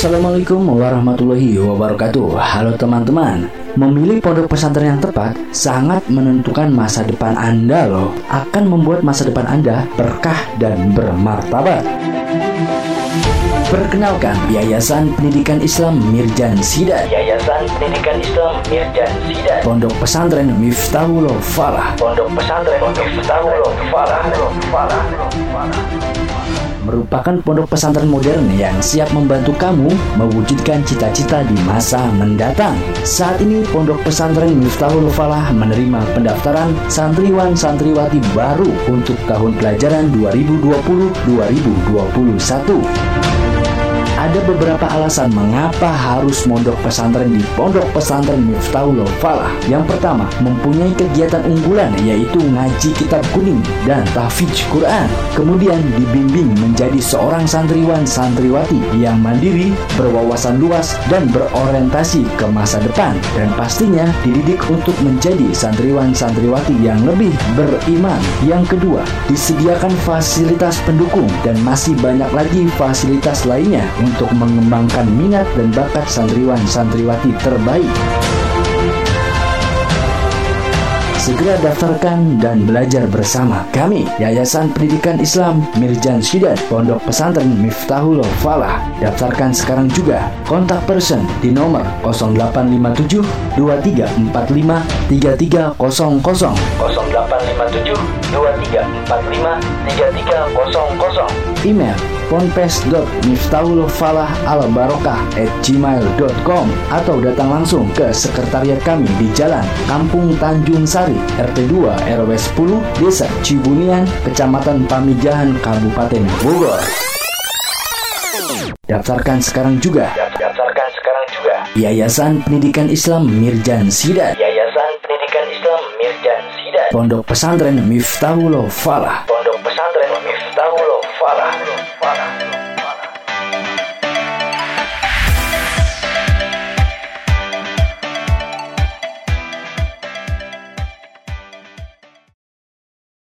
Assalamualaikum warahmatullahi wabarakatuh Halo teman-teman Memilih pondok pesantren yang tepat sangat menentukan masa depan Anda loh Akan membuat masa depan Anda berkah dan bermartabat Perkenalkan, Yayasan Pendidikan Islam Mirjan Sidat. Yayasan Pendidikan Islam Mirjan Sidat. Pondok Pesantren Miftahul Falah. Pondok Pesantren Miftahul Falah. Falah. Merupakan pondok pesantren modern yang siap membantu kamu mewujudkan cita-cita di masa mendatang. Saat ini Pondok Pesantren Miftahul Falah menerima pendaftaran santriwan-santriwati baru untuk tahun pelajaran 2020-2021 ada beberapa alasan mengapa harus mondok pesantren di Pondok Pesantren Miftahul Falah. Yang pertama, mempunyai kegiatan unggulan yaitu ngaji kitab kuning dan tahfidz Quran. Kemudian dibimbing menjadi seorang santriwan santriwati yang mandiri, berwawasan luas dan berorientasi ke masa depan dan pastinya dididik untuk menjadi santriwan santriwati yang lebih beriman. Yang kedua, disediakan fasilitas pendukung dan masih banyak lagi fasilitas lainnya untuk mengembangkan minat dan bakat santriwan-santriwati terbaik. Segera daftarkan dan belajar bersama kami Yayasan Pendidikan Islam Mirjan Syidat Pondok Pesantren Miftahul Falah. Daftarkan sekarang juga Kontak person di nomor 0857 2345 3300 0857 2345 3300 Email ponpes.miftahulfalah at gmail.com atau datang langsung ke sekretariat kami di Jalan Kampung Tanjung Sari, RT 2 RW 10, Desa Cibunian, Kecamatan Pamijahan, Kabupaten Bogor. Daftarkan sekarang juga. Daftarkan sekarang juga. Yayasan Pendidikan Islam Mirjan Sidat. Yayasan Pendidikan Islam Mirjan Sidat. Pondok Pesantren Miftahul Falah.